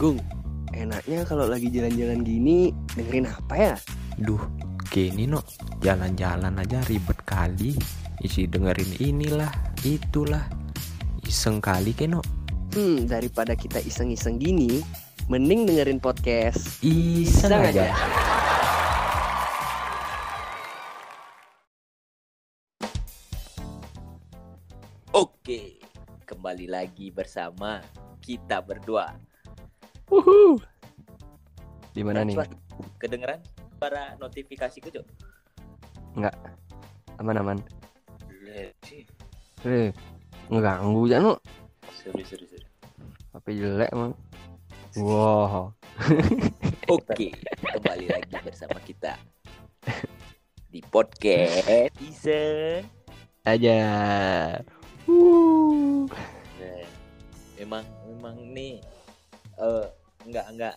Gung, enaknya kalau lagi jalan-jalan gini dengerin apa ya? Duh, gini no, jalan-jalan aja ribet kali. Isi dengerin inilah, itulah. Iseng kali keno. Hmm, daripada kita iseng-iseng gini, mending dengerin podcast. Iseng aja. Oke, kembali lagi bersama kita berdua. Wuhu. Di mana nih? Kedengeran para notifikasi Cok? Aman-aman. Iya sih. Eh, ngeganggu ya no. Sorry, sorry, sorry. HP jelek emang. Wow. Oke, kembali lagi bersama kita di podcast Iseng. Aja. Wuh. Nah, memang memang nih eh enggak enggak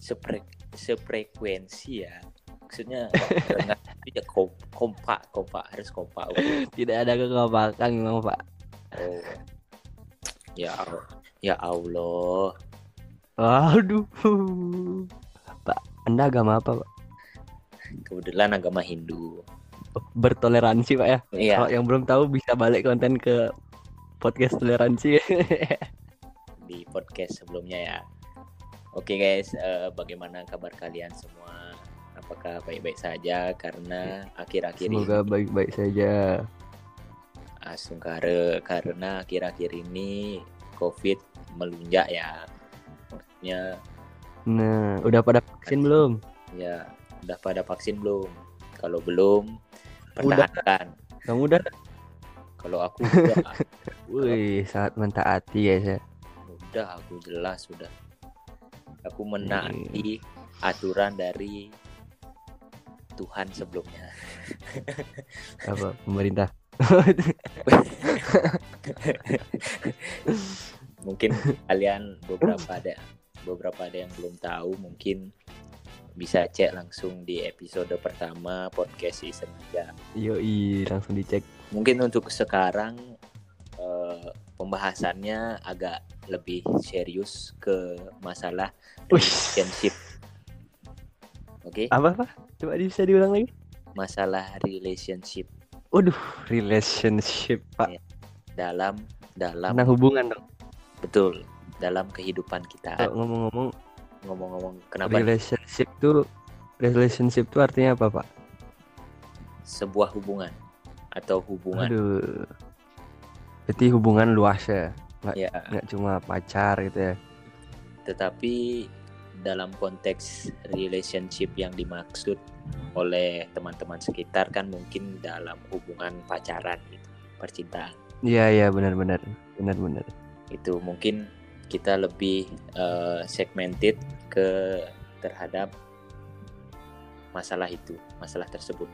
sepre, seprekuensi ya. Maksudnya itu ya kom- kompak, kompak harus kompak. Oke. Tidak ada kekompakan memang Pak. Oh. Ya Allah. Ya Allah. Aduh. Pak, Anda agama apa, Pak? Kebetulan agama Hindu. Bertoleransi, Pak ya. Iya, Kalau yang belum tahu bisa balik konten ke podcast toleransi. di podcast sebelumnya ya. Oke guys, eh, bagaimana kabar kalian semua? Apakah baik-baik saja? Karena akhir-akhir ini Semoga baik-baik saja. asungkare karena akhir-akhir ini COVID melunjak ya. Maksudnya Nah, udah pada vaksin belum? ya udah pada vaksin belum? Kalau belum, Udah. pertahankan. Kamu udah? Kalau aku udah, Wih, sangat mentaati ya saya. udah aku jelas sudah. Aku menaati aturan dari Tuhan sebelumnya. Apa pemerintah? mungkin kalian beberapa ada beberapa ada yang belum tahu mungkin bisa cek langsung di episode pertama podcast season aja Yoi, langsung dicek. mungkin untuk sekarang eh, pembahasannya agak lebih serius ke masalah relationship oke Apa, Pak? Coba bisa diulang lagi. masalah relationship Waduh, relationship, Pak. dalam dalam Tentang hubungan dong. betul dalam kehidupan kita ngomong-ngomong, ngomong-ngomong kenapa relationship tuh relationship tuh artinya apa, Pak? sebuah hubungan atau hubungan Aduh. Berarti hubungan luas ya, ya nggak cuma pacar gitu ya. tetapi dalam konteks relationship yang dimaksud oleh teman-teman sekitar kan mungkin dalam hubungan pacaran gitu percintaan Iya, iya, benar-benar. Benar-benar. itu mungkin kita lebih eh, segmented ke terhadap masalah itu masalah tersebut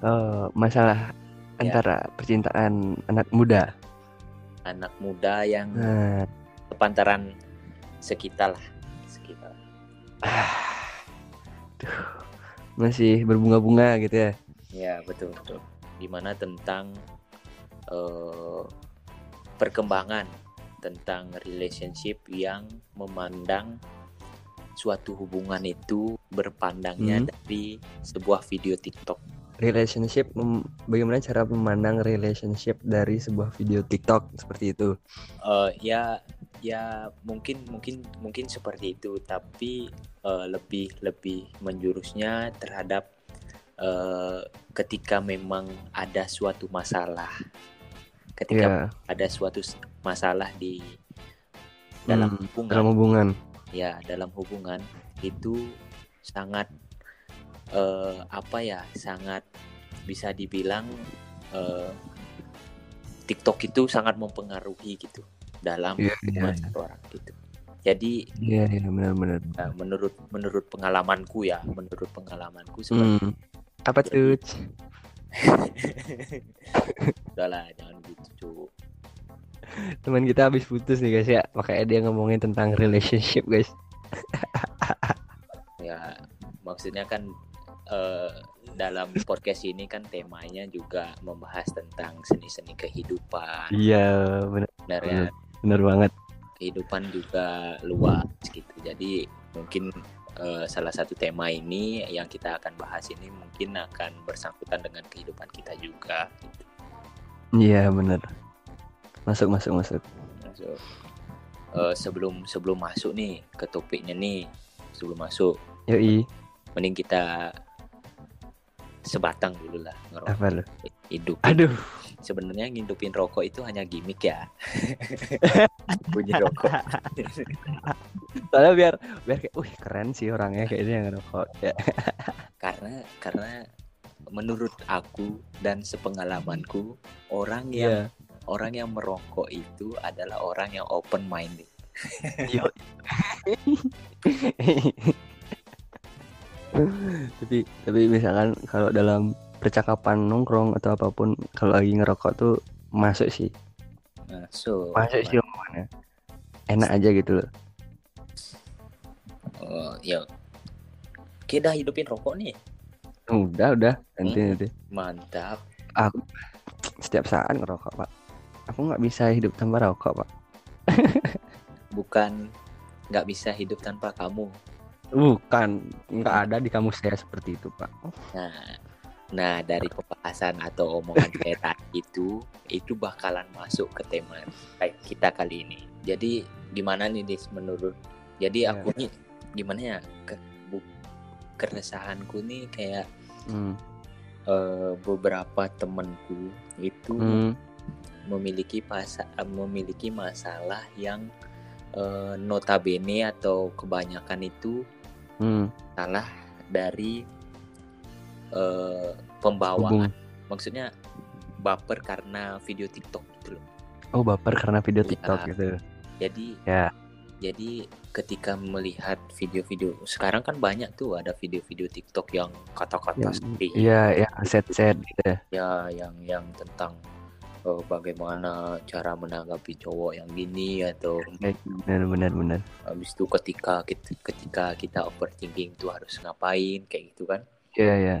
Eh, masalah Ya. antara percintaan anak muda. anak muda yang Nah, sekitar lah sekitar masih berbunga-bunga gitu ya. Ya betul betul. Di mana tentang eh, perkembangan tentang relationship yang memandang suatu hubungan itu berpandangnya Hmm. dari sebuah video TikTok. Relationship, bagaimana cara memandang relationship dari sebuah video TikTok seperti itu? Eh, ya ya mungkin mungkin mungkin seperti itu, tapi eh, lebih lebih menjurusnya terhadap eh, ketika memang ada suatu masalah, ketika Iya, ada suatu masalah di dalam Hmm, hubungan dalam hubungan. ya dalam hubungan itu sangat eh, apa ya sangat bisa dibilang eh, TikTok itu sangat mempengaruhi gitu dalam hubungan iya. satu orang gitu jadi Iya, iya, benar-benar. ya, menurut menurut pengalamanku ya menurut pengalamanku seperti Hmm. Apa tuh? udah lah jangan gitu cu Teman kita habis putus nih guys ya, makanya dia ngomongin tentang relationship guys. ya maksudnya kan eh, dalam podcast ini kan temanya juga membahas tentang seni-seni kehidupan Iya, benar, benar ya benar banget. kehidupan juga luas gitu jadi mungkin eh, salah satu tema ini yang kita akan bahas ini mungkin akan bersangkutan dengan kehidupan kita juga gitu. Iya bener. Masuk masuk masuk. Masuk. Eh, sebelum sebelum masuk nih ke topiknya nih sebelum masuk Yoi. mending kita sebatang dulu lah ngerokok Apa lu? hidup Aduh. sebenarnya ngidupin rokok itu hanya gimmick ya bunyi rokok Soalnya biar biar kayak, wih keren sih orangnya kayaknya yang ngerokok. Ya. karena karena menurut aku dan sepengalamanku orang yang Iya. orang yang merokok itu adalah orang yang open minded. tapi tapi misalkan kalau dalam percakapan nongkrong atau apa pun kalau lagi ngerokok tuh masuk sih. So masuk sih omongannya. Enak aja gitu loh. Eh, ya kita hidupin rokok nih. Udah udah. Nanti Hmm. nanti. mantap. Setiap saat ngerokok pak. Aku nggak bisa hidup tanpa rokok pak. Bukan nggak bisa hidup tanpa kamu bukan nggak ada di kamus saya seperti itu pak Nah, nah dari pembahasan atau omongan saya tadi itu itu bakalan masuk ke tema kita kali ini. Jadi gimana nih Dis menurut? Jadi Ya. aku nih gimana ya ke, bu- keresahanku nih kayak hmm. eh, beberapa temenku itu Hmm. memiliki pasa memiliki masalah yang eh, notabene atau kebanyakan itu Hmm. salah dari eh, pembawaan Hubung. maksudnya baper karena video TikTok gitu loh. oh baper karena video Iya. TikTok gitu Jadi Ya. jadi ketika melihat video-video sekarang kan banyak tuh ada video-video TikTok yang kata-kata Yang- sedih iya ya set-set gitu ya ya yang yang tentang eh, bagaimana cara menanggapi cowok yang gini atau benar benar benar habis itu ketika kita, ketika kita overthinking tuh harus ngapain kayak gitu kan. iya ya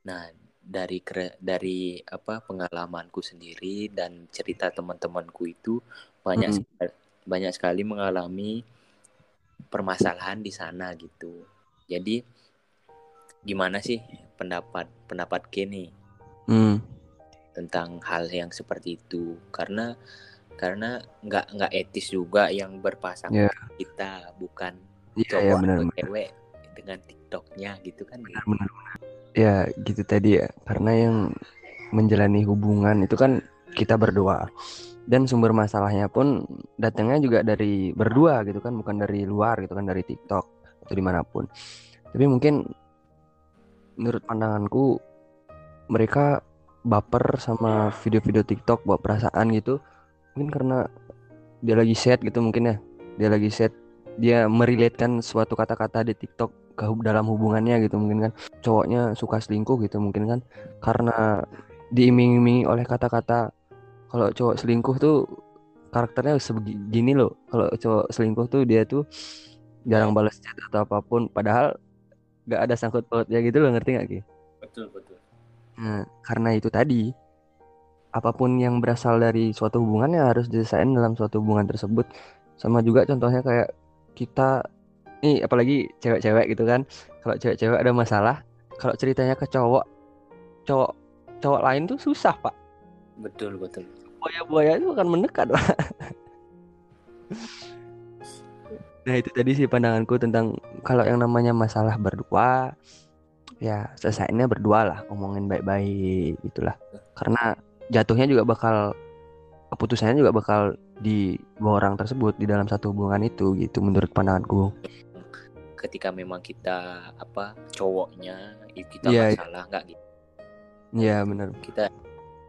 Nah, dari dari apa pengalamanku sendiri dan cerita teman-temanku itu banyak Mm. sekali, banyak sekali mengalami permasalahan di sana gitu. Jadi gimana sih pendapat pendapat Kenny hmm. Tentang hal yang seperti itu? Karena karena nggak nggak etis juga yang berpasangan Ya. kita bukan iya cowok ya benar atau benar cewek dengan TikToknya gitu kan? benar benar ya gitu tadi ya karena yang menjalani hubungan itu kan kita berdua dan sumber masalahnya pun datangnya juga dari berdua gitu kan bukan dari luar gitu kan dari TikTok atau di mana pun tapi mungkin menurut pandanganku mereka baper sama video-video TikTok bawa perasaan gitu. Mungkin karena dia lagi set gitu mungkin ya. Dia lagi set dia merelatekan suatu kata-kata di TikTok ke dalam hubungannya gitu mungkin kan. Cowoknya suka selingkuh gitu mungkin kan. Karena diiming-imingi oleh kata-kata kalau cowok selingkuh tuh karakternya sebegini loh. Kalau cowok selingkuh tuh dia tuh jarang balas chat atau apa pun. Padahal gak ada sangkut pautnya gitu loh ngerti gak Ki? Betul betul. Nah, karena itu tadi apa pun yang berasal dari suatu hubungan ya harus diselesaikan dalam suatu hubungan tersebut. Sama juga contohnya kayak kita nih apalagi cewek-cewek gitu kan. Kalau cewek-cewek ada masalah kalau ceritanya ke cowok cowok cowok lain tuh susah pak. Betul betul. buaya-buaya itu akan mendekat pak. Nah itu tadi sih pandanganku tentang kalau yang namanya masalah berdua ya selesainya berdua lah ngomongin baik-baik gitulah karena jatuhnya juga bakal keputusannya juga bakal di dua orang tersebut di dalam satu hubungan itu gitu menurut pandanganku Ketika memang kita apa cowoknya i- kita nggak iya. salah nggak gitu. Iya benar Kita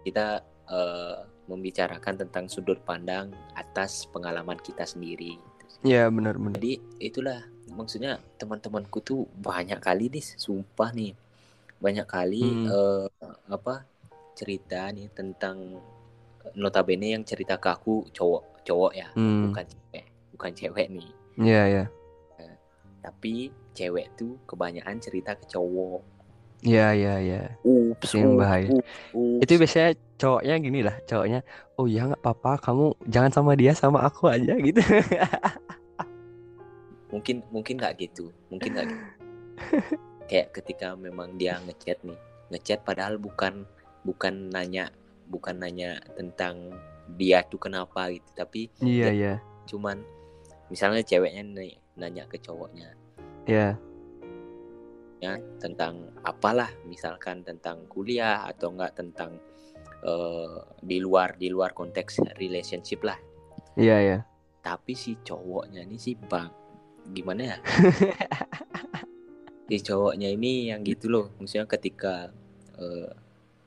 kita eh, membicarakan tentang sudut pandang atas pengalaman kita sendiri. Iya benar benar Jadi itulah maksudnya teman-temanku tuh banyak kali nih sumpah nih banyak kali Hmm. eh, apa cerita nih tentang notabene yang cerita ke aku cowok cowok ya hmm bukan cewek bukan cewek nih iya iya tapi cewek tuh kebanyakan cerita ke cowok Iya, iya, iya. Ups, Itu yang ups, bahaya. ups, ups. Itu biasanya cowoknya gini lah, cowoknya, oh ya nggak apa-apa, kamu jangan sama dia, sama aku aja gitu. mungkin mungkin nggak gitu mungkin nggak gitu kayak ketika memang dia ngechat nih ngechat padahal bukan bukan nanya bukan nanya tentang dia tuh kenapa gitu tapi Iya, Ya. iya. cuman misalnya ceweknya nih nanya ke cowoknya Iya. ya tentang apalah misalkan tentang kuliah atau enggak tentang eh, di luar di luar konteks relationship lah Iya, iya. tapi si cowoknya ini sih bang gimana ya si cowoknya ini yang gitu loh maksudnya ketika eh,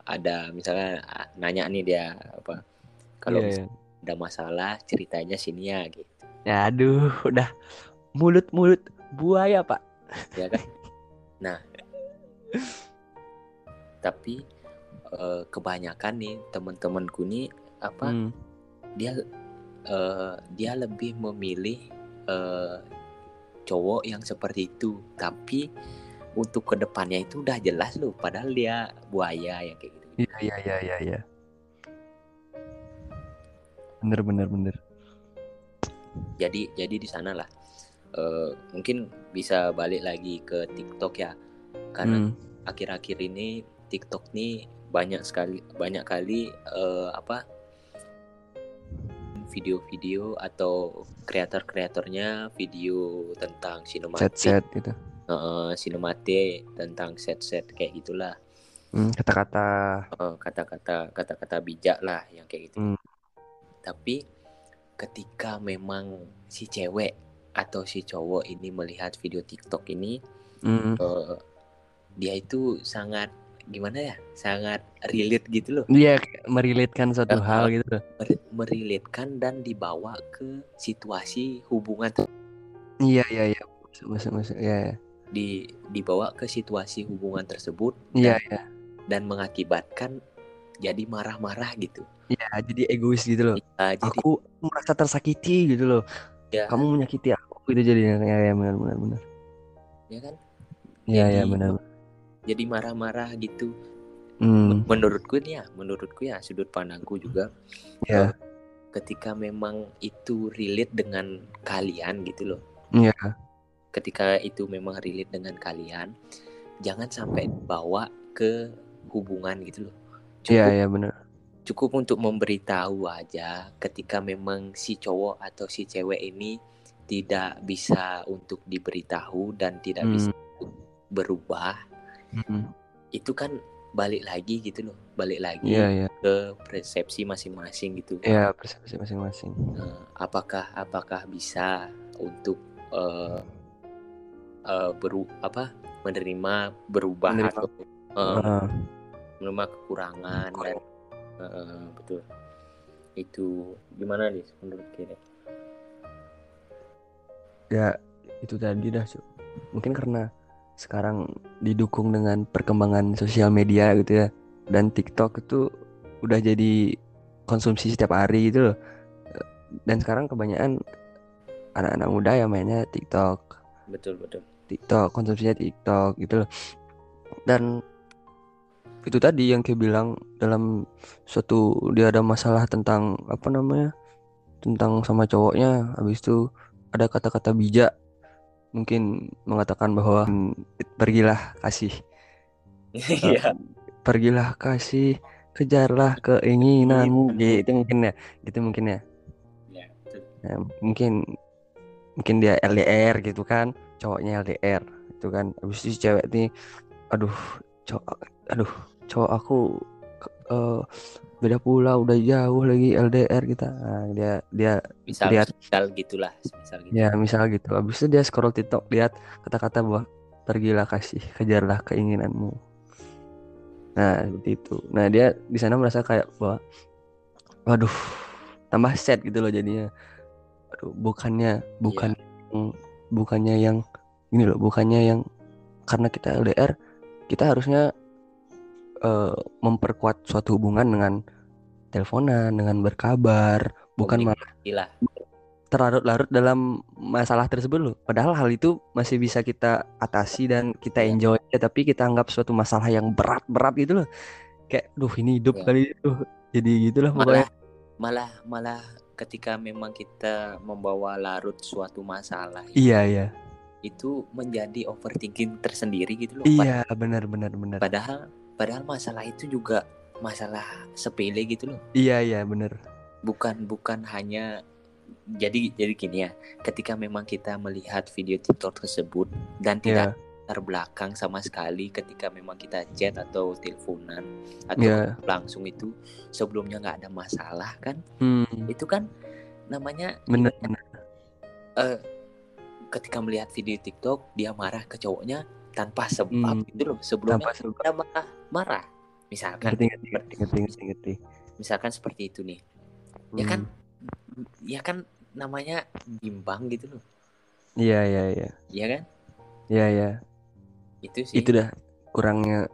ada misalnya nanya nih dia apa kalau misalnya iya. ada masalah ceritanya sini ya gitu Ya aduh, udah mulut-mulut buaya, Pak. ya kan nah tapi eh, kebanyakan nih teman-temanku nih apa Hmm. dia eh, dia lebih memilih eh, cowok yang seperti itu tapi untuk ke depannya itu udah jelas loh padahal dia buaya yang kayak gitu Iya, iya, iya, iya, iya. Bener, bener, bener. jadi jadi di sana lah eh, mungkin bisa balik lagi ke TikTok ya karena Hmm. akhir-akhir ini TikTok nih banyak sekali banyak kali eh, apa video-video atau kreator-kreatornya video tentang sinematik Set-set gitu. sinematik tentang set-set kayak gitulah Hmm, kata-kata. Eh, kata-kata kata-kata bijak lah yang kayak gitu Hmm. tapi ketika memang si cewek atau si cowok ini melihat video TikTok ini Hmm. eh, dia itu sangat gimana ya sangat relate gitu loh Iya, kayak merelitkan suatu Eh, hal gitu. loh. Mer- merelatekan dan dibawa ke situasi hubungan Iya, iya, iya. Masuk, masuk, masuk. Iya, iya. di dibawa ke situasi hubungan tersebut Iya, iya. dan mengakibatkan jadi marah-marah gitu Iya, jadi egois gitu loh. Ah, jadi Aku merasa tersakiti gitu loh. Ya. Kamu menyakiti aku gitu jadinya. Ya, ya benar, benar, benar. ya kan Iya, iya, Jadi- benar. Jadi marah-marah gitu Hmm, menurutku nih ya menurutku ya sudut pandangku juga Iya. eh, ketika memang itu relate dengan kalian gitu loh Iya. ketika itu memang relate dengan kalian jangan sampai bawa ke hubungan gitu loh Iya, cukup iya, benar. cukup untuk memberitahu aja ketika memang si cowok atau si cewek ini tidak bisa untuk diberitahu dan tidak Hmm. bisa berubah Hmm. itu kan balik lagi gitu loh balik lagi Iya, iya. ke persepsi masing-masing gitu Iya, persepsi masing-masing. Nah, apakah apakah bisa untuk eh eh, beru apa menerima berubah Menerima. atau eh, Heeh. menerima kekurangan dan eh, betul itu gimana nih menurut kira ya itu tadi dah mungkin karena sekarang didukung dengan perkembangan sosial media gitu ya. Dan TikTok itu udah jadi konsumsi setiap hari gitu loh. Dan sekarang kebanyakan anak-anak muda yang mainnya TikTok. Betul betul. TikTok konsumsinya TikTok gitu loh. Dan itu tadi yang kayak bilang dalam suatu dia ada masalah tentang apa namanya tentang sama cowoknya. Habis itu ada kata-kata bijak mungkin mengatakan bahwa "Hmm, pergilah kasih. Iya. Pergilah kasih kejarlah keinginanmu. Gitu mungkin ya gitu mungkin ya. Ya, betul. Nah, mungkin mungkin dia LDR gitu kan cowoknya LDR itu kan. Habis itu cewek nih aduh cowok aduh cowok aku eh, beda pulau udah jauh lagi LDR kita. Nah, dia dia misal Lihat. misal gitulah misal gitu. Ya misal gitu. Habis itu dia scroll TikTok lihat kata-kata bahwa pergilah kasih kejarlah keinginanmu. Nah seperti itu. Nah dia di sana merasa kayak bahwa waduh tambah sad gitu loh jadinya. Aduh bukannya bukan yang- bukannya yang ini loh bukannya yang karena kita LDR kita harusnya eh, memperkuat suatu hubungan dengan teleponan dengan berkabar bukan malah lah terlarut-larut dalam masalah tersebut loh. Padahal hal itu masih bisa kita atasi dan kita Iya. enjoy ya, tapi kita anggap suatu masalah yang berat-berat gitu loh. Kayak, duh ini hidup Iya. kali itu. Jadi gitulah malah pokoknya. malah malah ketika memang kita membawa larut suatu masalah Iya, iya. itu menjadi overthinking tersendiri gitu loh. Iya, benar benar benar. Padahal padahal masalah itu juga masalah sepele gitu loh. Iya, iya, benar. Bukan bukan hanya jadi jadi gini ya. Ketika memang kita melihat video TikTok tersebut dan tidak Iya, latar belakang sama sekali ketika memang kita chat atau teleponan atau iya. langsung itu sebelumnya nggak ada masalah kan? Hmm, Itu kan namanya benar ibaratnya, benar. eh, ketika melihat video TikTok dia marah ke cowoknya tanpa sebab Hmm, gitu loh. Sebab. dia marah, marah. Misalkan Ngerti, ngerti, ngerti, ngerti, ngerti, ngerti. misalkan seperti itu nih. Ya kan Hmm, ya kan namanya bimbang gitu loh. Iya, iya, iya. Iya kan? Iya, iya. Itu sih. Itu dah kurangnya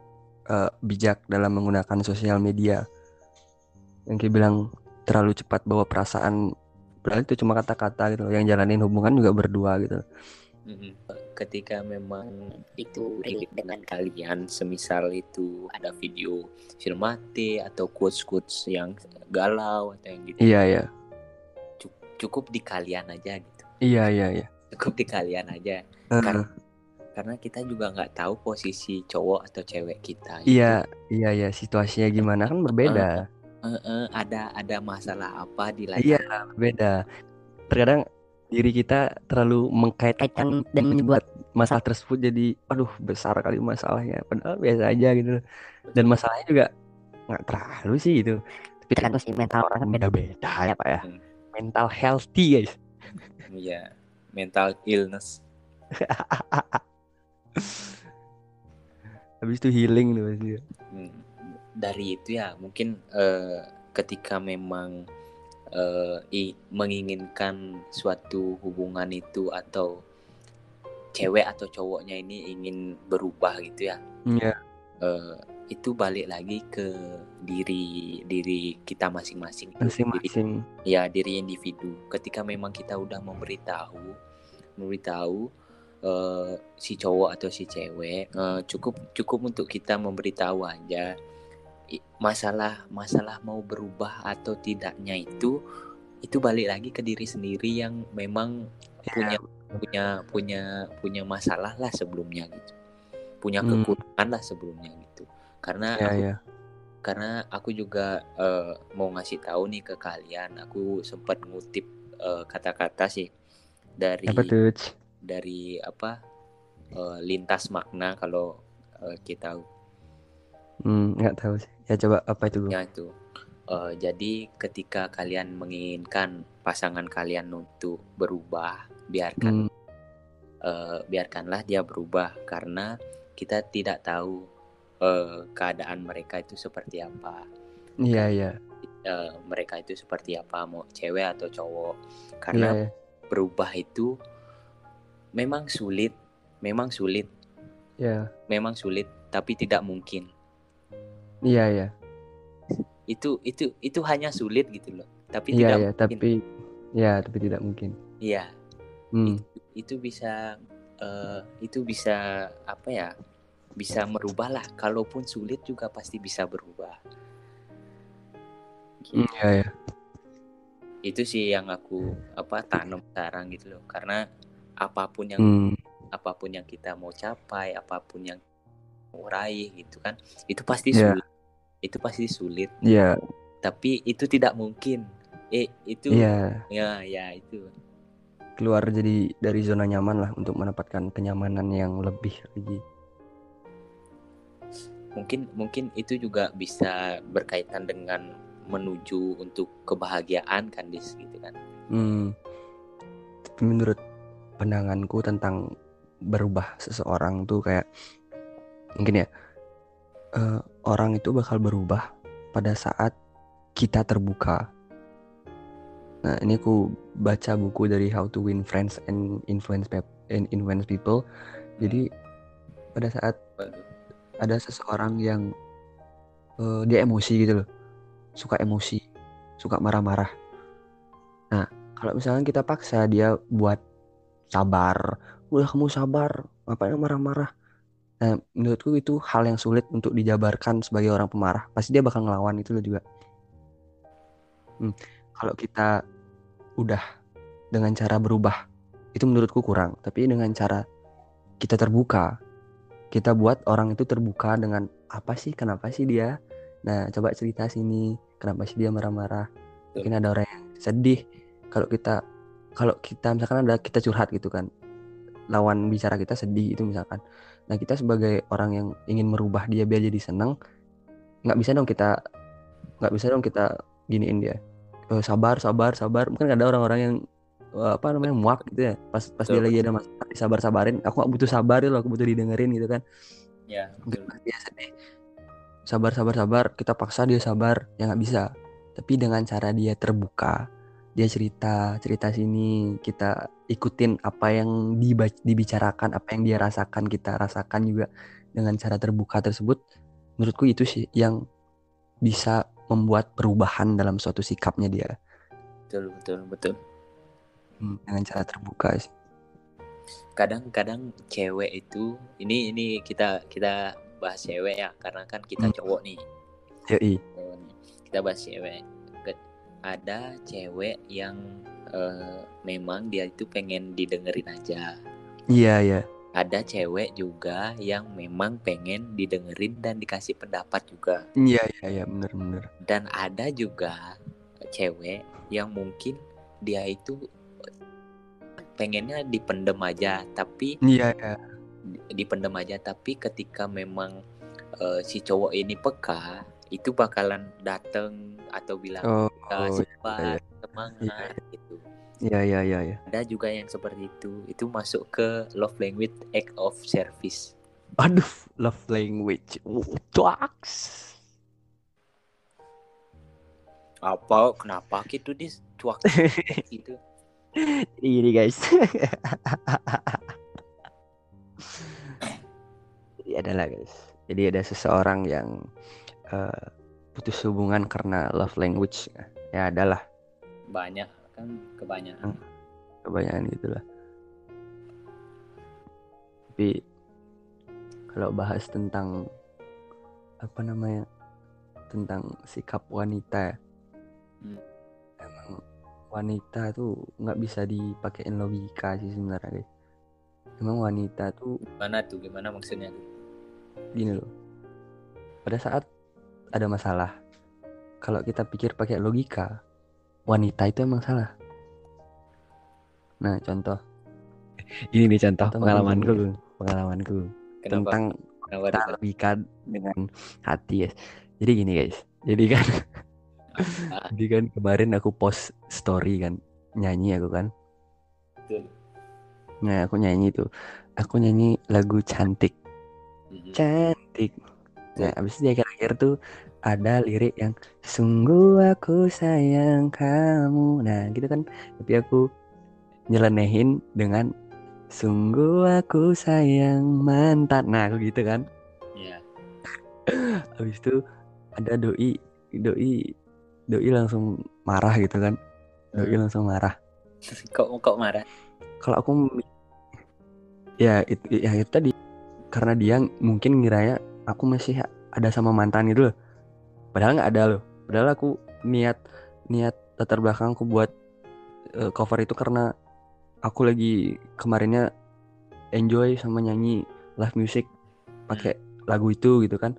eh, bijak dalam menggunakan sosial media. Yang kayak bilang terlalu cepat bawa perasaan. Padahal itu cuma kata-kata gitu loh. Yang jalanin hubungan juga berdua gitu. Mm-mm. Ketika memang itu relate dengan kalian, semisal itu ada video filmate atau quotes-quotes yang galau atau yang gitu, Iya, iya. cu- cukup di kalian aja gitu. Iya, iya, iya. Cukup di kalian aja. Eh, Karena karena kita juga nggak tahu posisi cowok atau cewek kita. iya, iya, iya. Situasinya gimana kan berbeda. Eh, eh, ada ada masalah apa di lain Iya, berbeda. Terkadang diri kita terlalu mengkait-kaitkan dan membuat masalah tersebut jadi, aduh besar kali masalahnya. Padahal biasa aja gitu. loh. Dan masalahnya juga nggak terlalu sih gitu. Tapi tergantung sih mental orang kan beda-beda ya pak ya. Hmm. Mental healthy guys. Iya, mental illness. Habis itu healing tuh pasti. Hmm, dari itu ya mungkin eh, ketika memang eh, i- menginginkan suatu hubungan itu atau cewek atau cowoknya ini ingin berubah gitu ya Iya. eh, itu balik lagi ke diri diri kita masing-masing Diri- Masing-masing. ya diri individu ketika memang kita udah memberitahu memberitahu eh, si cowok atau si cewek eh, cukup cukup untuk kita memberitahu aja masalah masalah mau berubah atau tidaknya itu itu balik lagi ke diri sendiri yang memang Ya, punya punya punya punya masalah lah sebelumnya gitu punya Hmm. kekurangan lah sebelumnya gitu karena Iya, aku iya. karena aku juga eh, mau ngasih tahu nih ke kalian aku sempat ngutip eh, kata-kata sih dari Apa tuh? Dari apa eh, lintas makna kalau eh, kita Hmm, nggak tahu sih. Ya coba apa itu? Ya itu Eh, jadi ketika kalian menginginkan pasangan kalian untuk berubah biarkan Hmm, eh, biarkanlah dia berubah karena kita tidak tahu eh, keadaan mereka itu seperti apa iya, iya. eh, mereka itu seperti apa mau cewek atau cowok karena iya. berubah itu memang sulit memang sulit Iya, memang sulit tapi tidak mungkin iya, iya. itu itu itu hanya sulit gitu loh. Tapi Iya, tidak iya, mungkin. tapi ya, tapi tidak mungkin. iya. Hmm, itu bisa eh, itu bisa apa ya bisa merubah lah. Kalaupun sulit juga pasti bisa berubah. Hmm, iya, iya. itu sih yang aku apa tanam sekarang gitu loh. Karena apa pun yang Hmm, apa pun yang kita mau capai apa pun yang mau raih gitu kan itu pasti Iya. sulit itu pasti sulit iya, tapi itu tidak mungkin eh itu iya. ya ya itu Keluar jadi dari zona nyaman lah untuk mendapatkan kenyamanan yang lebih lagi. mungkin mungkin itu juga bisa berkaitan dengan menuju untuk kebahagiaan kan dis gitu kan Hmm. Tapi menurut pandanganku tentang berubah seseorang tuh kayak mungkin ya eh, orang itu bakal berubah pada saat kita terbuka. Nah ini aku baca buku dari How to Win Friends and Influence and Influence People. Jadi pada saat ada seseorang yang eh, dia emosi gitu loh, suka emosi, suka marah-marah. Nah kalau misalkan kita paksa dia buat sabar udah kamu sabar ngapain marah-marah nah menurutku itu hal yang sulit untuk dijabarkan sebagai orang pemarah. Pasti dia bakal ngelawan itu loh juga. Hmm, kalau kita udah dengan cara berubah itu menurutku kurang. Tapi dengan cara kita terbuka kita buat orang itu terbuka dengan apa sih kenapa sih dia? Nah coba cerita sini kenapa sih dia marah-marah? Mungkin ada orang yang sedih. Kalau kita kalau kita misalkan ada kita curhat gitu kan. Lawan bicara kita sedih itu misalkan nah kita sebagai orang yang ingin merubah dia biar jadi senang nggak bisa dong kita nggak bisa dong kita giniin dia. E, sabar sabar sabar. Mungkin ada orang-orang yang uh, apa namanya muak gitu ya. Pas pas dia lagi ada masalah sabar sabarin aku nggak butuh sabar loh aku butuh didengerin gitu kan. Ya mungkin dia sedih. Sabar sabar sabar. Kita paksa dia sabar. Ya nggak bisa. Tapi dengan cara dia terbuka dia cerita cerita sini kita ikutin apa yang dibicarakan apa yang dia rasakan kita rasakan juga dengan cara terbuka tersebut menurutku itu sih yang bisa membuat perubahan dalam suatu sikapnya dia. Betul betul betul. Hmm, dengan cara terbuka sih. Kadang-kadang cewek itu ini ini kita kita bahas cewek ya karena kan kita hmm. cowok nih. Yoi. kita bahas cewek. Ada cewek yang uh, memang dia itu pengen didengerin aja. Iya, iya. Ada cewek juga yang memang pengen didengerin dan dikasih pendapat juga. Iya, iya, iya, bener, bener. Dan ada juga cewek yang mungkin dia itu pengennya dipendem aja, tapi iya, iya. dipendem aja, tapi ketika memang uh, si cowok ini peka, itu bakalan dateng atau bilang oh, oh semangat, iya, semangat iya. gitu. Iya iya iya ya. Ada juga yang seperti itu. Itu masuk ke love language act of service. Aduh, love language. Tuaks. Apa kenapa gitu dis cuak gitu. Ini guys. Jadi adalah guys. Jadi ada seseorang yang uh, putus hubungan karena love language. Ya adalah. Banyak kan kebanyakan. Hmm, kebanyakan gitulah. Tapi kalau bahas tentang apa namanya tentang sikap wanita hmm. emang wanita tuh nggak bisa dipakein logika sih sebenarnya guys emang wanita tuh mana tuh? Gimana maksudnya gini loh. Pada saat ada masalah. Kalau kita pikir pakai logika, wanita itu emang salah. Nah, contoh. Ini nih contoh, contoh pengalamanku, pengalamanku Kenapa? tentang Kenapa logika dengan hati, ya. Jadi gini, guys. Jadi kan Jadi kan kemarin aku post story kan, nyanyi aku kan. Nah, aku nyanyi itu. Aku nyanyi lagu cantik. Mm-hmm. Cantik Nah, abis itu di akhir-akhir tuh ada lirik yang sungguh aku sayang kamu. Nah, gitu kan. Tapi aku nyelenehin dengan sungguh aku sayang mantan. Nah, aku gitu kan. Iya. Yeah. Habis itu ada doi doi doi langsung marah gitu kan. Doi hmm. langsung marah. kok kok marah? Kalau aku ya itu ya itu tadi karena dia mungkin ngiranya aku masih ada sama mantan itu loh. Padahal nggak ada loh. Padahal aku niat niat latar belakangku buat uh, cover itu karena aku lagi kemarinnya enjoy sama nyanyi live music pakai lagu itu gitu kan.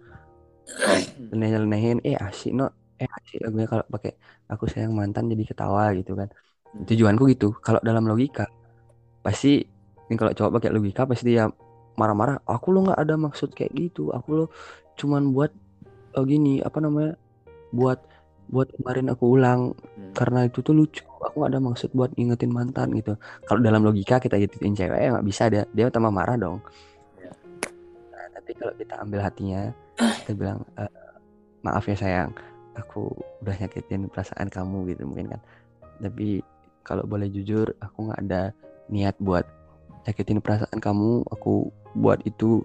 Leneh-lenehin eh asik no eh asik lagunya kalau pakai aku sayang mantan jadi ketawa gitu kan. Tujuanku gitu. Kalau dalam logika pasti ini kalau coba pakai logika pasti dia marah-marah aku lo nggak ada maksud kayak gitu. Aku lo cuman buat oh gini apa namanya buat buat kemarin aku ulang. Hmm. karena itu tuh lucu aku gak ada maksud buat ngingetin mantan gitu. Kalau dalam logika kita gituin cewek ya nggak bisa dia dia tambah marah dong. Ya. nah, tapi kalau kita ambil hatinya kita bilang e, maaf ya sayang aku udah nyakitin perasaan kamu gitu mungkin kan. Tapi kalau boleh jujur aku nggak ada niat buat nyakitin perasaan kamu. Aku buat itu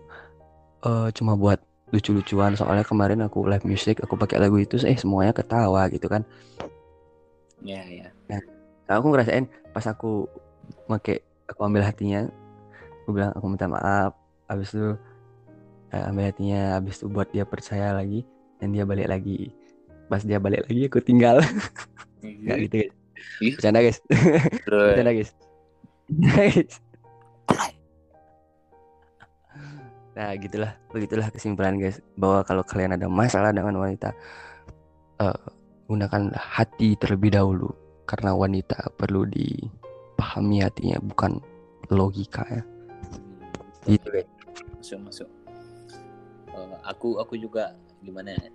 uh, cuma buat lucu-lucuan. Soalnya kemarin aku live music aku pakai lagu itu eh semuanya ketawa gitu kan. Ya ya nah, aku ngerasain pas aku make aku ambil hatinya aku bilang aku minta maaf. Habis itu eh, ambil hatinya habis itu buat dia percaya lagi dan dia balik lagi. Pas dia balik lagi aku tinggal. Nggak gitu guys. Bercanda guys. Bercanda guys nah gitulah. Begitulah kesimpulan guys bahwa kalau kalian ada masalah dengan wanita eh, gunakan hati terlebih dahulu. Karena wanita perlu dipahami hatinya bukan logika ya. Gitu guys. Masuk masuk. Eh, aku aku juga gimana ya?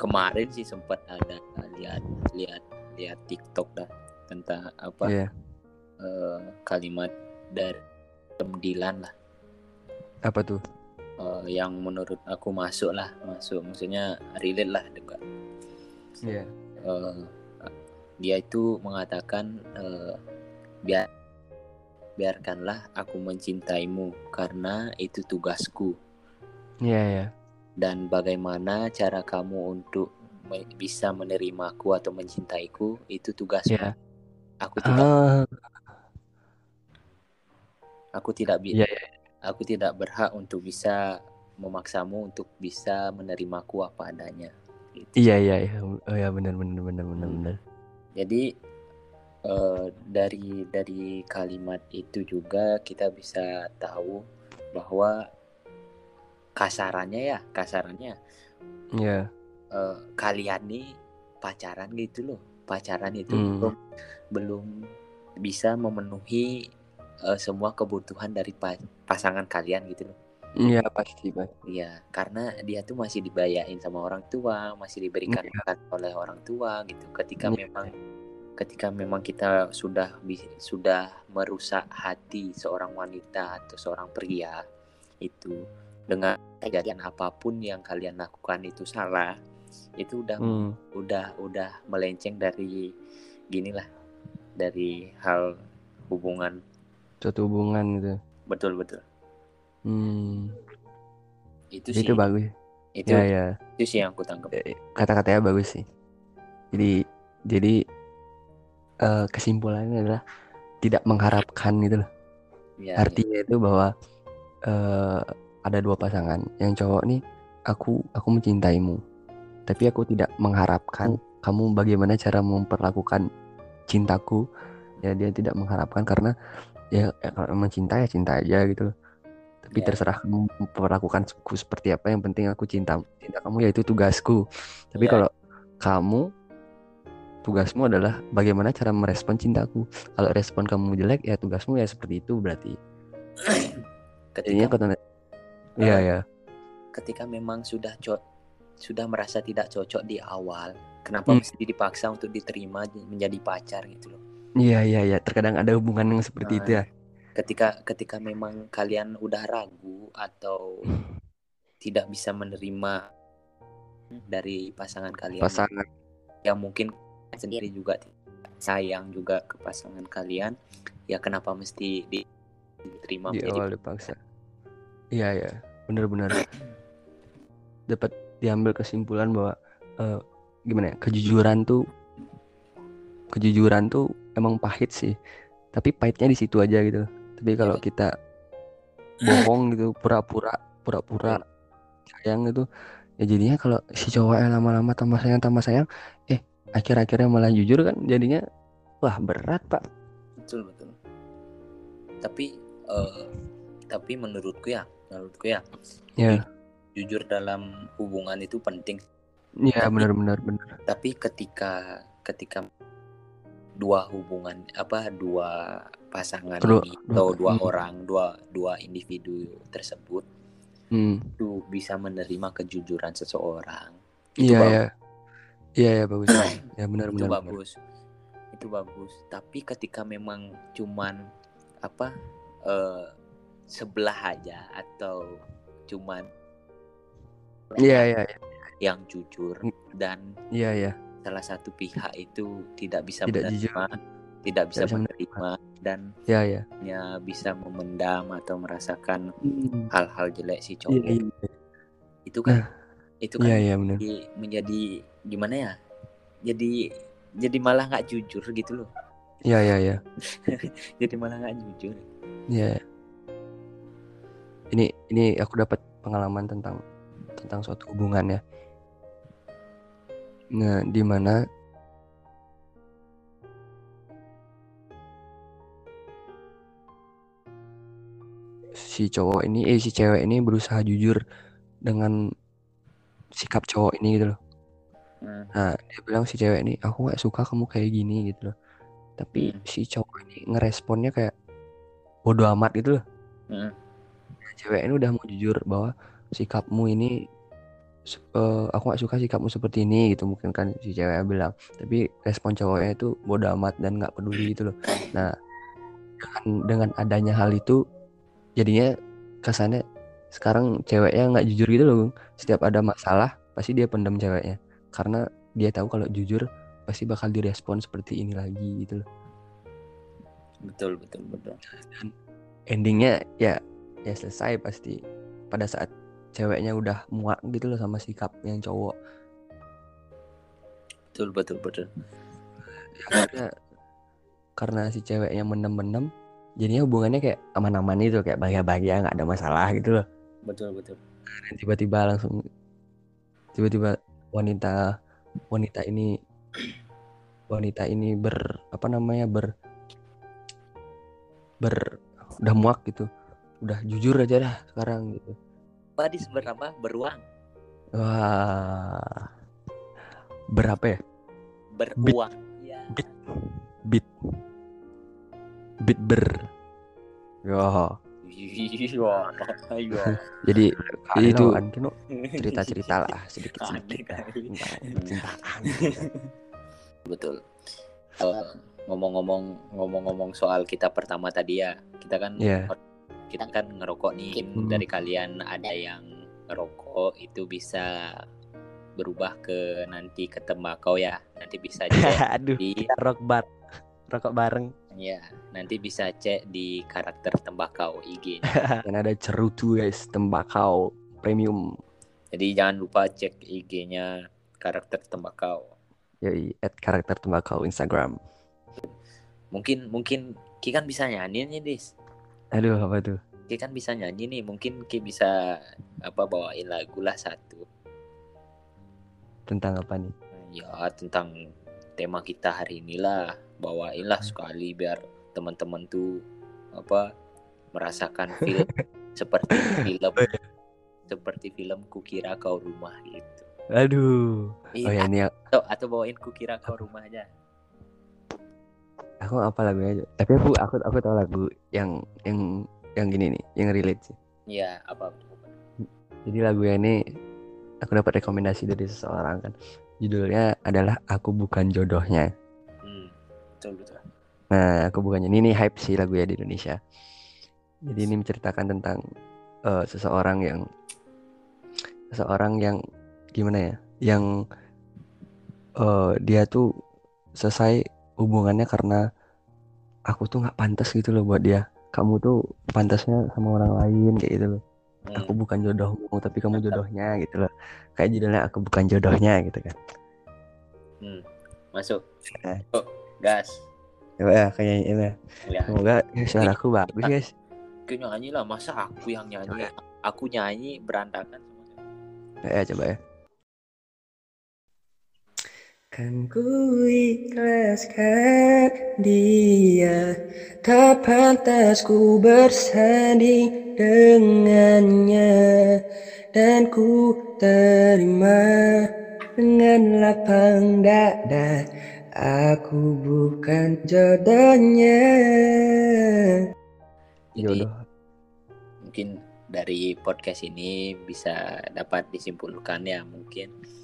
Kemarin sih sempat ada lihat lihat lihat TikTok dah tentang apa Iya. eh, kalimat dari Dilan lah. Apa tuh eh, yang menurut aku masuk lah masuk maksudnya relate lah juga Iya. Eh, dia itu mengatakan eh, biar biarkanlah aku mencintaimu karena itu tugasku Iya ya. dan bagaimana cara kamu untuk me- bisa menerimaku atau mencintaiku itu tugasmu. Iya. Aku tidak Ah, aku tidak bi- Iya, iya. Aku tidak berhak untuk bisa memaksamu untuk bisa menerimaku apa adanya. Gitu. iya iya iya. Oh ya benar benar benar benar Hmm. benar. Jadi eh, dari dari kalimat itu juga kita bisa tahu bahwa kasarannya ya kasarannya Iya. eh, kalian nih pacaran gitu loh pacaran itu Hmm. belum belum bisa memenuhi eh, semua kebutuhan dari pa- pasangan kalian gitu loh Iya pasti pasti. Iya, karena dia tuh masih dibayain sama orang tua, masih diberikan makan oleh orang tua gitu. Ketika Iya. memang ketika memang kita sudah sudah merusak hati seorang wanita atau seorang pria itu dengan kejadian apa pun yang kalian lakukan itu salah, itu udah Hmm. udah udah melenceng dari gini lah dari hal hubungan Suatu hubungan gitu. betul betul Hmm. itu sih Itu bagus. itu Ya ya. itu sih yang aku tangkap Eh, Kata-katanya bagus sih. Jadi jadi eh, kesimpulannya adalah tidak mengharapkan gitu loh. ya, Artinya itu bahwa eh, ada dua pasangan. Yang cowok nih aku aku mencintaimu. Tapi aku tidak mengharapkan kamu bagaimana cara memperlakukan cintaku. Ya dia tidak mengharapkan karena ya, ya kalau emang cinta ya cinta aja gitu loh. Tapi Ya. terserah kamu aku seperti apa. Yang penting aku cinta cinta kamu yaitu tugasku. Tapi Ya. kalau kamu tugasmu adalah bagaimana cara merespon cintaku. Kalau respon kamu jelek ya tugasmu ya seperti itu berarti. Ketika kata Iya Eh, ya. ketika memang sudah co- sudah merasa tidak cocok di awal kenapa Hmm. mesti dipaksa untuk diterima menjadi pacar gitu loh Iya iya iya. Terkadang ada hubungan yang seperti itu ya. ketika ketika memang kalian udah ragu atau tidak bisa menerima dari pasangan kalian Pasangan. yang mungkin sendiri juga sayang juga ke pasangan kalian ya kenapa mesti di- diterima di menjadi awal dipaksa. Iya ya. Benar-benar. Dapat diambil kesimpulan bahwa eh, gimana ya? Kejujuran tuh kejujuran tuh emang pahit sih. Tapi pahitnya di situ aja gitu. Tapi kalau Iya. kita bohong gitu, pura-pura, pura-pura sayang gitu, ya jadinya kalau si cowoknya lama-lama tambah sayang tambah sayang, eh akhir-akhirnya malah jujur kan jadinya wah berat pak. betul betul tapi eh, tapi menurutku ya menurutku ya Ya, jujur dalam hubungan itu penting ya benar-benar benar. tapi ketika ketika dua hubungan apa dua pasangan atau dua hmm. orang dua dua individu tersebut Hmm. itu bisa menerima kejujuran seseorang Iya bagus ya. Iya ya bagus. ya benar itu benar. benar. bagus itu bagus tapi ketika memang cuman apa eh, sebelah aja atau cuman Iya iya iya. yang jujur dan Iya ya. Salah satu pihak itu tidak bisa Tidak menerima tidak bisa bisa menerima dan Iya ya. hanya bisa memendam atau merasakan Hmm. hal-hal jelek si Iya cowok iya. itu kan Nah, itu kan Iya iya benar. menjadi, menjadi gimana ya jadi jadi malah nggak jujur gitu loh Iya iya iya. jadi malah nggak jujur Iya. Ini ini aku dapat pengalaman tentang tentang suatu hubungan ya. Nah, di mana si cowok ini eh si cewek ini berusaha jujur dengan sikap cowok ini gitu loh. Hmm. Nah, dia bilang si cewek ini, aku nggak suka kamu kayak gini gitu loh. Tapi Hmm. si cowok ini ngeresponnya kayak bodoh amat gitu loh. Hmm. Nah, cewek ini udah mau jujur bahwa sikapmu ini eh, aku nggak suka sikapmu seperti ini gitu mungkin kan si cewek bilang. Tapi respon cowoknya itu bodoh amat dan nggak peduli gitu loh. Nah, dengan dengan adanya hal itu jadinya kesannya sekarang ceweknya nggak jujur gitu loh. Gung. Setiap ada masalah pasti dia pendam ceweknya karena dia tahu kalau jujur pasti bakal direspon seperti ini lagi gitu loh. betul betul betul Endingnya ya ya selesai pasti pada saat ceweknya udah muak gitu loh sama sikap yang cowok. betul betul betul Ya, karena karena si ceweknya menem-menem jadinya hubungannya kayak aman-aman itu kayak bahagia-bahagia nggak ada masalah gitu loh. betul betul Dan tiba-tiba langsung tiba-tiba wanita wanita ini wanita ini ber apa namanya ber ber udah muak gitu udah jujur aja dah sekarang gitu Badis berapa beruang. Wah. Berapa ya? Beruang. Ya bit. Bit. Bit ber. Yo, iya iya jadi itu cerita-cerita lah sedikit sedikit cintaan betul. Eh, ngomong-ngomong ngomong-ngomong soal kita pertama tadi ya kita kan Iya. Kita kan ngerokok nih Hmm. dari kalian ada yang ngerokok itu bisa berubah ke nanti ke tembakau ya nanti bisa cek Aduh, di rock bar. Rokok bareng. ya nanti bisa cek di karakter tembakau IG-nya dan ada cerutu guys tembakau premium jadi jangan lupa cek IG-nya karakter tembakau yoi at karakter tembakau Instagram mungkin mungkin Ki kan bisa nyanyi nih dis aduh apa tuh? Ki kan bisa nyanyi nih mungkin Ki bisa apa bawain lagu lah satu. Tentang apa nih? Ya tentang tema kita hari ini lah. Bawain lah sekali biar teman-teman tuh apa merasakan film seperti film. Seperti film kukira kau rumah gitu. Aduh. Iya, oh ya ini atau, atau bawain kukira kau rumah aja aku apa lagunya aja. Tapi aku aku aku tahu lagu yang yang yang gini nih yang relate sih. Iya apa jadi lagunya ini aku dapat rekomendasi dari seseorang kan. Judulnya adalah aku bukan jodohnya. Hmm, betul betul. Nah, aku bukannya ini nih hype sih lagu ya di Indonesia. Jadi ini menceritakan tentang eh, seseorang yang seseorang yang gimana ya, yang eh, dia tuh selesai hubungannya karena aku tuh nggak pantas gitu loh buat dia. Kamu tuh pantasnya sama orang lain kayak gitu loh. Hmm, Aku bukan jodohmu, tapi kamu jodohnya gitu loh. Kayak judulnya aku bukan jodohnya gitu kan. hmm. masuk Nah. oh, gas Coba ya kayak ini. ya. ya Semoga suaraku bagus guys. Aku nyanyi lah masa aku yang nyanyi aku nyanyi berantakan Ya, coba ya. Kan ku ikhlaskan dia Tak pantas ku bersanding dengannya. Dan ku terima dengan lapang dada Aku bukan jodohnya. Jadi mungkin dari podcast ini bisa dapat disimpulkan ya mungkin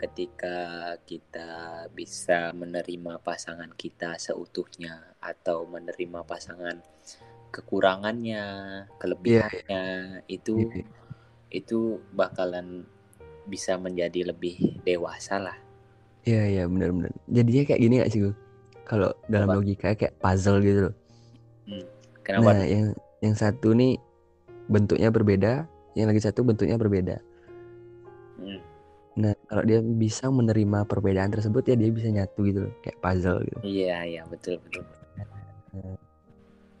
ketika kita bisa menerima pasangan kita seutuhnya atau menerima pasangan kekurangannya, kelebihannya itu Iya. itu bakalan bisa menjadi lebih dewasa lah. Iya iya benar-benar. Jadinya kayak gini gak sih gue? Kalau dalam Apa? logika kayak puzzle gitu loh. Kenapa? Nah yang yang satu nih bentuknya berbeda, yang lagi satu bentuknya berbeda. Hmm, Nah kalau dia bisa menerima perbedaan tersebut ya dia bisa nyatu gitu loh, kayak puzzle gitu. Iya, iya, betul, betul.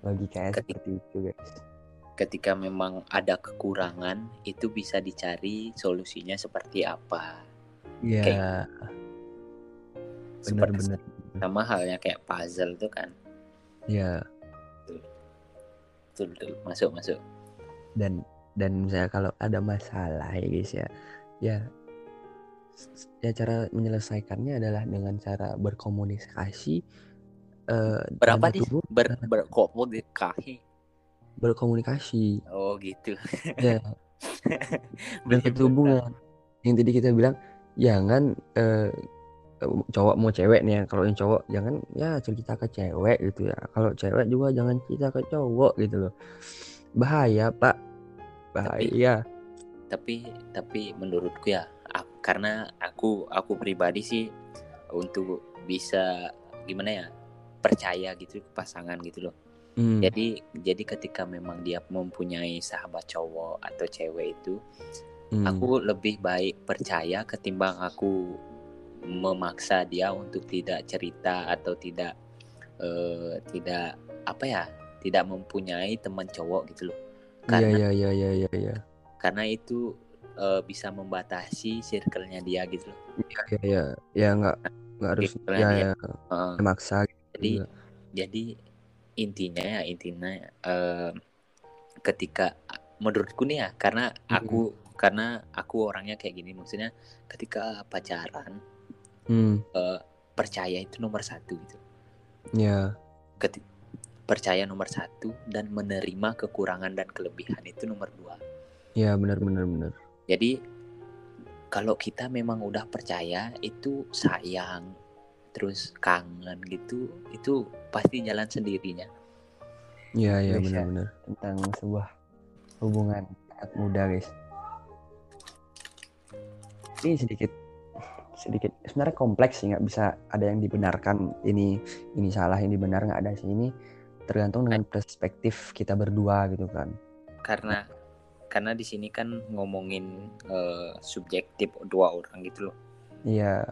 logikanya Ketik- seperti itu guys. ketika memang ada kekurangan itu bisa dicari solusinya seperti apa. Iya. Seperti benar-benar sama halnya kayak puzzle tuh kan. Ya betul betul. Masuk masuk. Dan dan misalnya kalau ada masalah ya guys ya. Ya ya cara menyelesaikannya adalah dengan cara berkomunikasi eh, berapa nih? berhubung- ber berkomunikasi? Berkomunikasi. Oh gitu. Ya. Dan satu hubungan yang tadi kita bilang jangan eh, cowok mau cewek nih ya kalau yang cowok jangan ya cerita ke cewek gitu ya. Kalau cewek juga jangan cerita ke cowok gitu loh. Bahaya pak. Bahaya. tapi tapi menurutku ya karena aku aku pribadi sih untuk bisa gimana ya percaya gitu ke pasangan gitu loh. Hmm, jadi jadi ketika memang dia mempunyai sahabat cowok atau cewek itu hmm, aku lebih baik percaya ketimbang aku memaksa dia untuk tidak cerita atau tidak eh, tidak apa ya tidak mempunyai teman cowok gitu loh. Iya karena iya iya iya iya iya. karena itu eh, bisa membatasi circle-nya dia gitu loh. Iya iya iya. Ya nggak nggak harus ya, ya. Eh, maksa gitu jadi juga. jadi intinya ya intinya eh, ketika menurutku nih ya karena aku karena aku orangnya kayak gini maksudnya ketika pacaran hmm. eh, percaya itu nomor satu gitu. Ya. Keti- percaya nomor satu dan menerima kekurangan dan kelebihan itu nomor dua. Ya benar benar benar jadi kalau kita memang udah percaya itu sayang terus kangen gitu itu pasti jalan sendirinya. Ya ya Guys, benar ya. benar tentang sebuah hubungan saat muda guys. Ini sedikit sedikit sebenarnya kompleks sih nggak bisa ada yang dibenarkan ini ini salah ini benar nggak ada sih. Ini tergantung dengan perspektif kita berdua gitu kan. Karena karena di sini kan ngomongin eh, subjektif dua orang gitu loh iya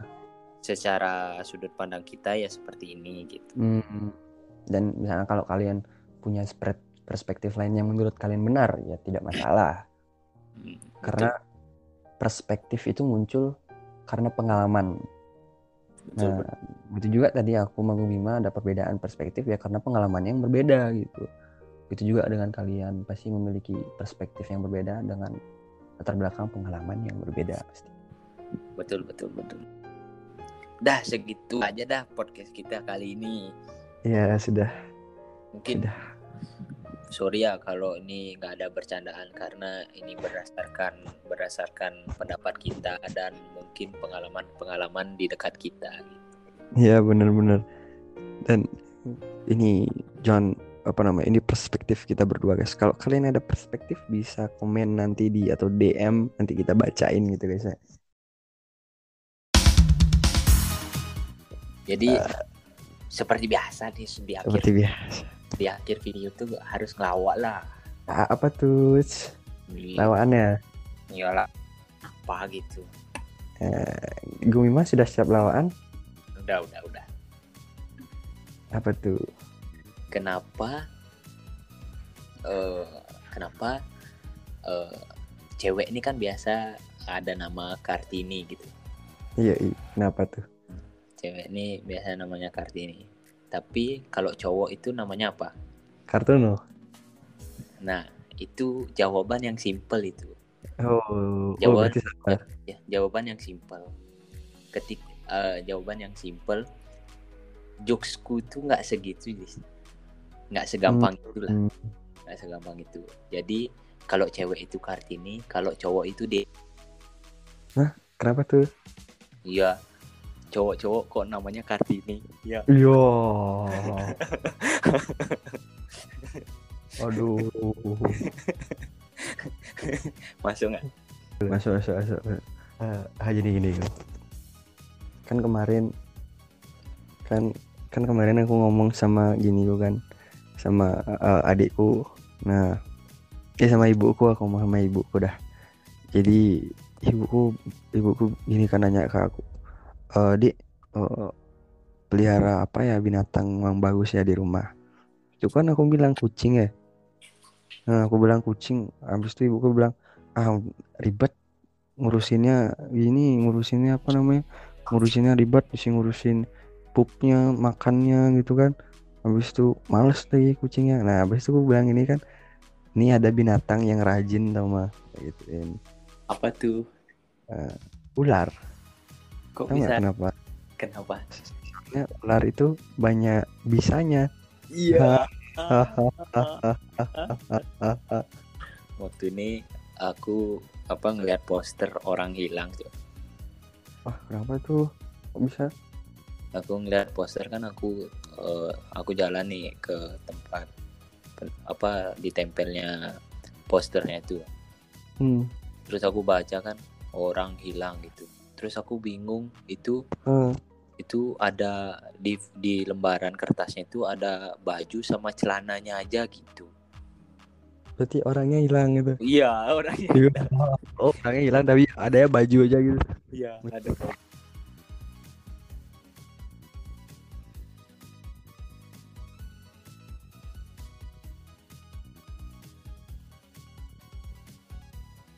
secara sudut pandang kita ya seperti ini gitu Hmm. Dan misalnya kalau kalian punya spre- perspektif lain yang menurut kalian benar, ya tidak masalah. Hmm, Karena perspektif itu muncul karena pengalaman. betul, Nah, begitu juga tadi aku sama Bima ada perbedaan perspektif ya karena pengalaman yang berbeda gitu. Itu juga dengan kalian pasti memiliki perspektif yang berbeda dengan latar belakang pengalaman yang berbeda pasti. betul betul betul dah segitu aja dah podcast kita kali ini Ya sudah. mungkin Sudah. sorry ya kalau ini nggak ada bercandaan karena ini berdasarkan berdasarkan pendapat kita dan mungkin pengalaman-pengalaman di dekat kita Ya benar-benar. Dan ini John apa namanya ini perspektif kita berdua guys. Kalau kalian ada perspektif bisa komen nanti di atau DM nanti kita bacain gitu guys ya. jadi seperti biasa di di akhir Seperti biasa. di akhir video tuh harus ngelawak lah Ah, apa tuh? Iya, Lawaannya. iyalah apa gitu Gumima sudah siap lawaan? udah udah udah Apa tuh? Kenapa eh kenapa eh cewek ini kan biasa ada nama Kartini gitu Iya, iya. kenapa tuh? cewek ini biasa namanya Kartini tapi kalau cowok itu namanya apa Kartono. nah itu jawaban yang simple itu Oh, oh Jawaban- salah. ya jawaban yang simple ketik eh, jawaban yang simple jokesku tuh nggak segitu. Nggak segampang itulah. Hmm. nggak segampang itu. Jadi kalau cewek itu Kartini kalau cowok itu D Kenapa tuh? iya. Cowok-cowok kok namanya Kartini. Ya Yo. Aduh. masuk nggak? Masuk masuk masuk. Ah jadi gini kan kemarin kan kan kemarin aku ngomong sama gini gue kan sama eh, adikku. Nah ya sama ibuku aku ngomong sama ibuku dah. Jadi ibuku ibuku gini kan nanya ke aku eh dik eh, pelihara apa ya binatang yang bagus ya di rumah? Itu kan aku bilang kucing ya. Nah aku bilang kucing habis itu ibuku bilang ah ribet ngurusinnya gini ngurusinnya apa namanya ngurusinnya ribet mesti ngurusin pupnya makannya gitu kan habis itu males lagi kucingnya nah habis itu aku bilang ini kan ini ada binatang yang rajin tau mah gitu Apa tuh? ular Kok tau bisa? kenapa Kenapa? Soalnya ular itu banyak bisanya Iya. Waktu ini aku apa ngeliat poster orang hilang tuh. wah kenapa tuh kok bisa Aku ngeliat poster kan aku eh, aku jalan nih ke tempat apa ditempelnya posternya itu. hmm. Terus aku baca kan orang hilang gitu. Terus aku bingung itu eh, itu ada di di lembaran kertasnya itu ada baju sama celananya aja gitu. berarti orangnya hilang gitu Iya, orangnya. oh orangnya hilang tapi ada ya baju aja gitu Iya, ada baju.